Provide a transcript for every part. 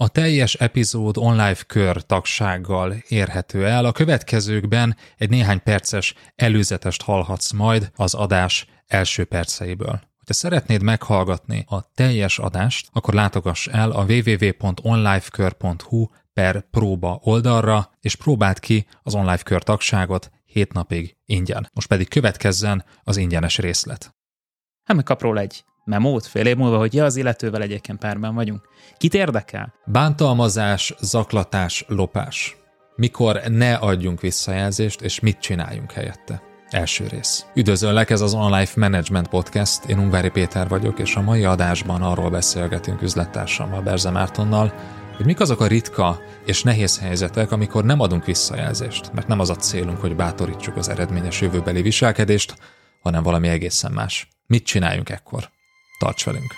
A teljes epizód online kör tagsággal érhető el. A következőkben egy néhány perces előzetest hallhatsz majd az adás első perceiből. Ha szeretnéd meghallgatni a teljes adást, akkor látogass el a www.onlifekör.hu per próba oldalra, és próbáld ki az online kör tagságot 7 napig ingyen. Most pedig következzen az ingyenes részlet. Hát meg róla egy memót fél év múlva, hogy ja, az illetővel egyébként párban vagyunk. Kit érdekel? Bántalmazás, zaklatás, lopás. Mikor ne adjunk visszajelzést, és mit csináljunk helyette. Első rész. Üdvözöllek, ez az Online Management Podcast, én Ungvári Péter vagyok, és a mai adásban arról beszélgetünk üzlettársammal, Berze Mártonnal, hogy mik azok a ritka és nehéz helyzetek, amikor nem adunk visszajelzést, mert nem az a célunk, hogy bátorítsuk az eredményes jövőbeli viselkedést, hanem valami egészen más. Mit csináljunk ekkor? Tarts velünk!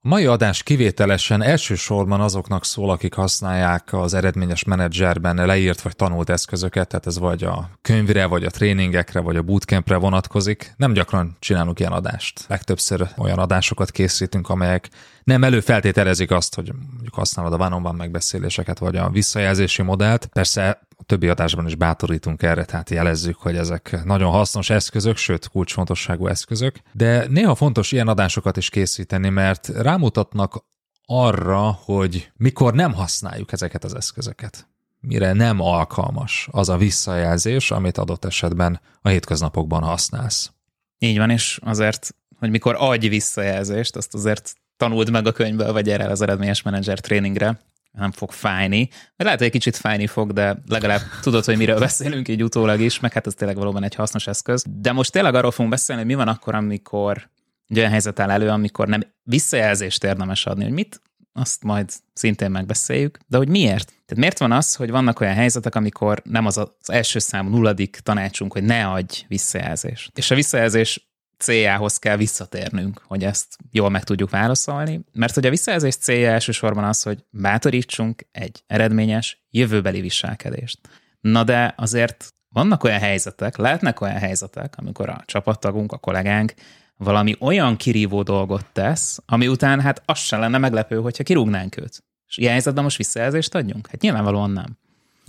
A mai adás kivételesen elsősorban azoknak szól, akik használják az eredményes menedzserben leírt vagy tanult eszközöket, tehát ez vagy a könyvre, vagy a tréningekre, vagy a bootcampre vonatkozik. Nem gyakran csinálunk ilyen adást. Legtöbbször olyan adásokat készítünk, amelyek nem előfeltételezik azt, hogy mondjuk használod a van megbeszéléseket, vagy a visszajelzési modellt. Persze a többi adásban is bátorítunk erre, tehát jelezzük, hogy ezek nagyon hasznos eszközök, sőt kulcsfontosságú eszközök, de néha fontos ilyen adásokat is készíteni, mert rámutatnak arra, hogy mikor nem használjuk ezeket az eszközöket mire nem alkalmas az a visszajelzés, amit adott esetben a hétköznapokban használsz. Így van, és azért, hogy mikor adj visszajelzést, azt azért tanuld meg a könyvből, vagy erre az eredményes menedzser tréningre, nem fog fájni. Mert lehet, hogy egy kicsit fájni fog, de legalább tudod, hogy miről beszélünk így utólag is, meg hát ez tényleg valóban egy hasznos eszköz. De most tényleg arról fogunk beszélni, hogy mi van akkor, amikor egy olyan helyzet áll elő, amikor nem visszajelzést érdemes adni, hogy mit, azt majd szintén megbeszéljük, de hogy miért? Tehát miért van az, hogy vannak olyan helyzetek, amikor nem az az első számú nulladik tanácsunk, hogy ne adj visszajelzést. És a visszajelzés céljához kell visszatérnünk, hogy ezt jól meg tudjuk válaszolni, mert hogy a visszajelzés célja elsősorban az, hogy bátorítsunk egy eredményes jövőbeli viselkedést. Na de azért vannak olyan helyzetek, lehetnek olyan helyzetek, amikor a csapattagunk, a kollégánk valami olyan kirívó dolgot tesz, ami után hát az sem lenne meglepő, hogyha kirúgnánk őt. És ilyen helyzetben most visszajelzést adjunk? Hát nyilvánvalóan nem.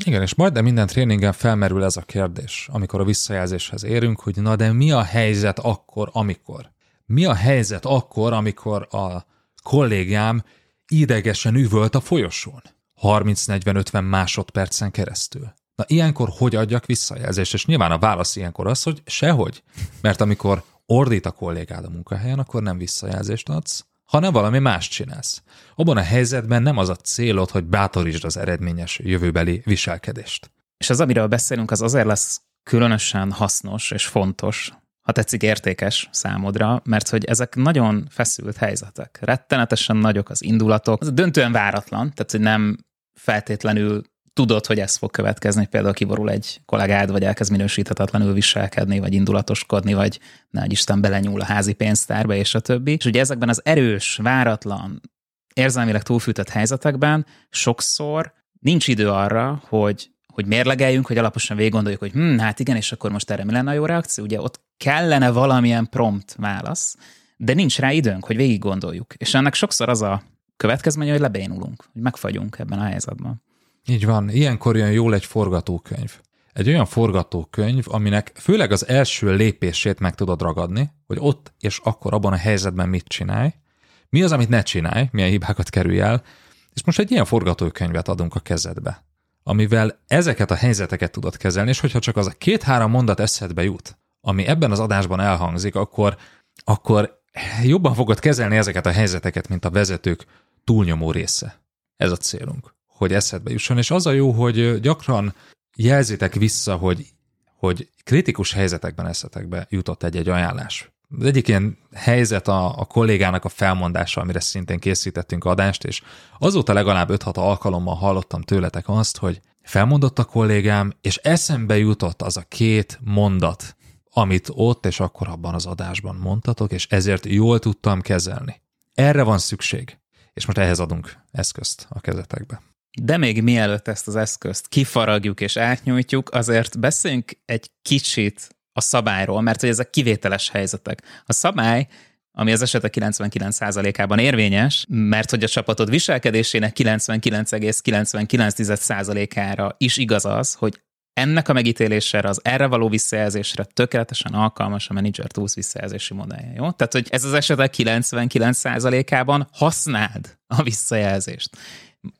Igen, és majdnem minden tréningen felmerül ez a kérdés, amikor a visszajelzéshez érünk, hogy na de mi a helyzet akkor, amikor? Mi a helyzet akkor, amikor a kollégám idegesen üvölt a folyosón? 30-40-50 másodpercen keresztül. Na ilyenkor hogy adjak visszajelzést? És nyilván a válasz ilyenkor az, hogy sehogy. Mert amikor ordít a kollégád a munkahelyen, akkor nem visszajelzést adsz, hanem valami más csinálsz. Abban a helyzetben nem az a célod, hogy bátorítsd az eredményes jövőbeli viselkedést. És az, amiről beszélünk, az azért lesz különösen hasznos és fontos, ha tetszik értékes számodra, mert hogy ezek nagyon feszült helyzetek. Rettenetesen nagyok az indulatok. Ez döntően váratlan, tehát hogy nem feltétlenül tudod, hogy ez fog következni, például kiborul egy kollégád, vagy elkezd minősíthetetlenül viselkedni, vagy indulatoskodni, vagy nagy Isten belenyúl a házi pénztárba, és a többi. És ugye ezekben az erős, váratlan, érzelmileg túlfűtött helyzetekben sokszor nincs idő arra, hogy hogy mérlegeljünk, hogy alaposan végig gondoljuk, hogy hm, hát igen, és akkor most erre mi lenne a jó reakció? Ugye ott kellene valamilyen prompt válasz, de nincs rá időnk, hogy végig gondoljuk. És ennek sokszor az a következménye, hogy lebénulunk, hogy megfagyunk ebben a helyzetben. Így van, ilyenkor jön jól egy forgatókönyv. Egy olyan forgatókönyv, aminek főleg az első lépését meg tudod ragadni, hogy ott és akkor abban a helyzetben mit csinálj, mi az, amit ne csinálj, milyen hibákat kerülj el, és most egy ilyen forgatókönyvet adunk a kezedbe, amivel ezeket a helyzeteket tudod kezelni, és hogyha csak az a két-három mondat eszedbe jut, ami ebben az adásban elhangzik, akkor, akkor jobban fogod kezelni ezeket a helyzeteket, mint a vezetők túlnyomó része. Ez a célunk hogy eszedbe jusson, és az a jó, hogy gyakran jelzitek vissza, hogy, hogy kritikus helyzetekben eszetekbe jutott egy-egy ajánlás. Az egyik ilyen helyzet a, a kollégának a felmondása, amire szintén készítettünk adást, és azóta legalább 5-6 alkalommal hallottam tőletek azt, hogy felmondott a kollégám, és eszembe jutott az a két mondat, amit ott és akkor abban az adásban mondtatok, és ezért jól tudtam kezelni. Erre van szükség, és most ehhez adunk eszközt a kezetekbe. De még mielőtt ezt az eszközt kifaragjuk és átnyújtjuk, azért beszéljünk egy kicsit a szabályról, mert hogy ezek kivételes helyzetek. A szabály ami az esetek 99%-ában érvényes, mert hogy a csapatod viselkedésének 99,99%-ára is igaz az, hogy ennek a megítélésére, az erre való visszajelzésre tökéletesen alkalmas a Manager Tools visszajelzési modellje. Jó? Tehát, hogy ez az esetek 99%-ában használd a visszajelzést.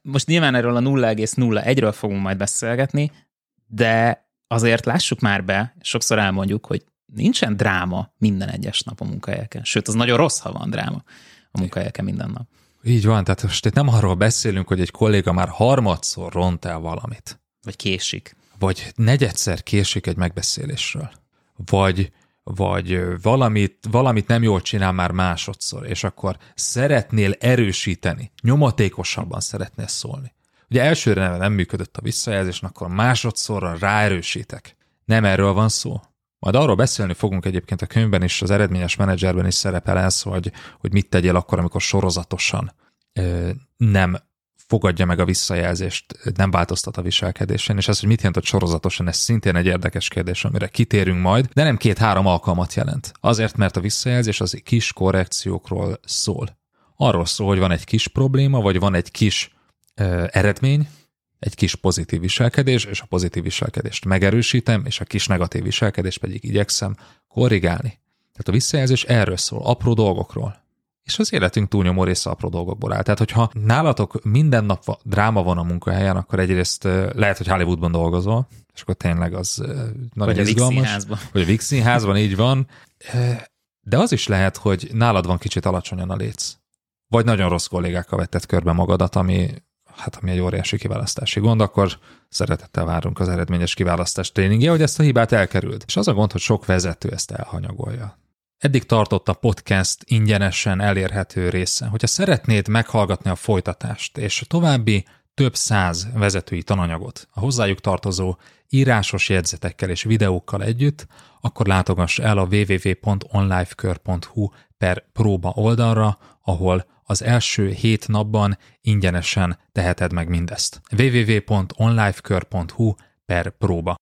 Most nyilván erről a 0,01-ről fogunk majd beszélgetni, de azért lássuk már be, sokszor elmondjuk, hogy nincsen dráma minden egyes nap a munkahelyeken. Sőt, az nagyon rossz, ha van dráma a munkahelyeken minden nap. Így van, tehát most itt nem arról beszélünk, hogy egy kolléga már harmadszor ront el valamit. Vagy késik. Vagy negyedszer késik egy megbeszélésről. Vagy, vagy valamit, valamit nem jól csinál már másodszor, és akkor szeretnél erősíteni, nyomatékosabban szeretnél szólni. Ugye elsőre nem működött a visszajelzés, akkor másodszorra ráerősítek. Nem erről van szó. Majd arról beszélni fogunk egyébként a könyvben is, az eredményes menedzserben is szerepel ez, hogy, hogy mit tegyél akkor, amikor sorozatosan ö, nem fogadja meg a visszajelzést, nem változtat a viselkedésen, és ez, hogy mit jelent, hogy sorozatosan, ez szintén egy érdekes kérdés, amire kitérünk majd, de nem két-három alkalmat jelent. Azért, mert a visszajelzés az kis korrekciókról szól. Arról szól, hogy van egy kis probléma, vagy van egy kis ö, eredmény, egy kis pozitív viselkedés, és a pozitív viselkedést megerősítem, és a kis negatív viselkedést pedig igyekszem korrigálni. Tehát a visszajelzés erről szól, apró dolgokról. És az életünk túlnyomó része apró dolgokból áll. Tehát, hogyha nálatok minden nap dráma van a munkahelyen, akkor egyrészt lehet, hogy Hollywoodban dolgozol, és akkor tényleg az nagyon vagy izgalmas. A vagy a Vix színházban, így van. De az is lehet, hogy nálad van kicsit alacsonyan a léc. Vagy nagyon rossz kollégákkal vetted körbe magadat, ami hát ami egy óriási kiválasztási gond, akkor szeretettel várunk az eredményes kiválasztás tréningje, hogy ezt a hibát elkerült. És az a gond, hogy sok vezető ezt elhanyagolja. Eddig tartott a podcast ingyenesen elérhető része. Hogyha szeretnéd meghallgatni a folytatást és további több száz vezetői tananyagot a hozzájuk tartozó írásos jegyzetekkel és videókkal együtt, akkor látogass el a www.onlifekör.hu per próba oldalra, ahol az első hét napban ingyenesen teheted meg mindezt. www.onlifekör.hu per próba.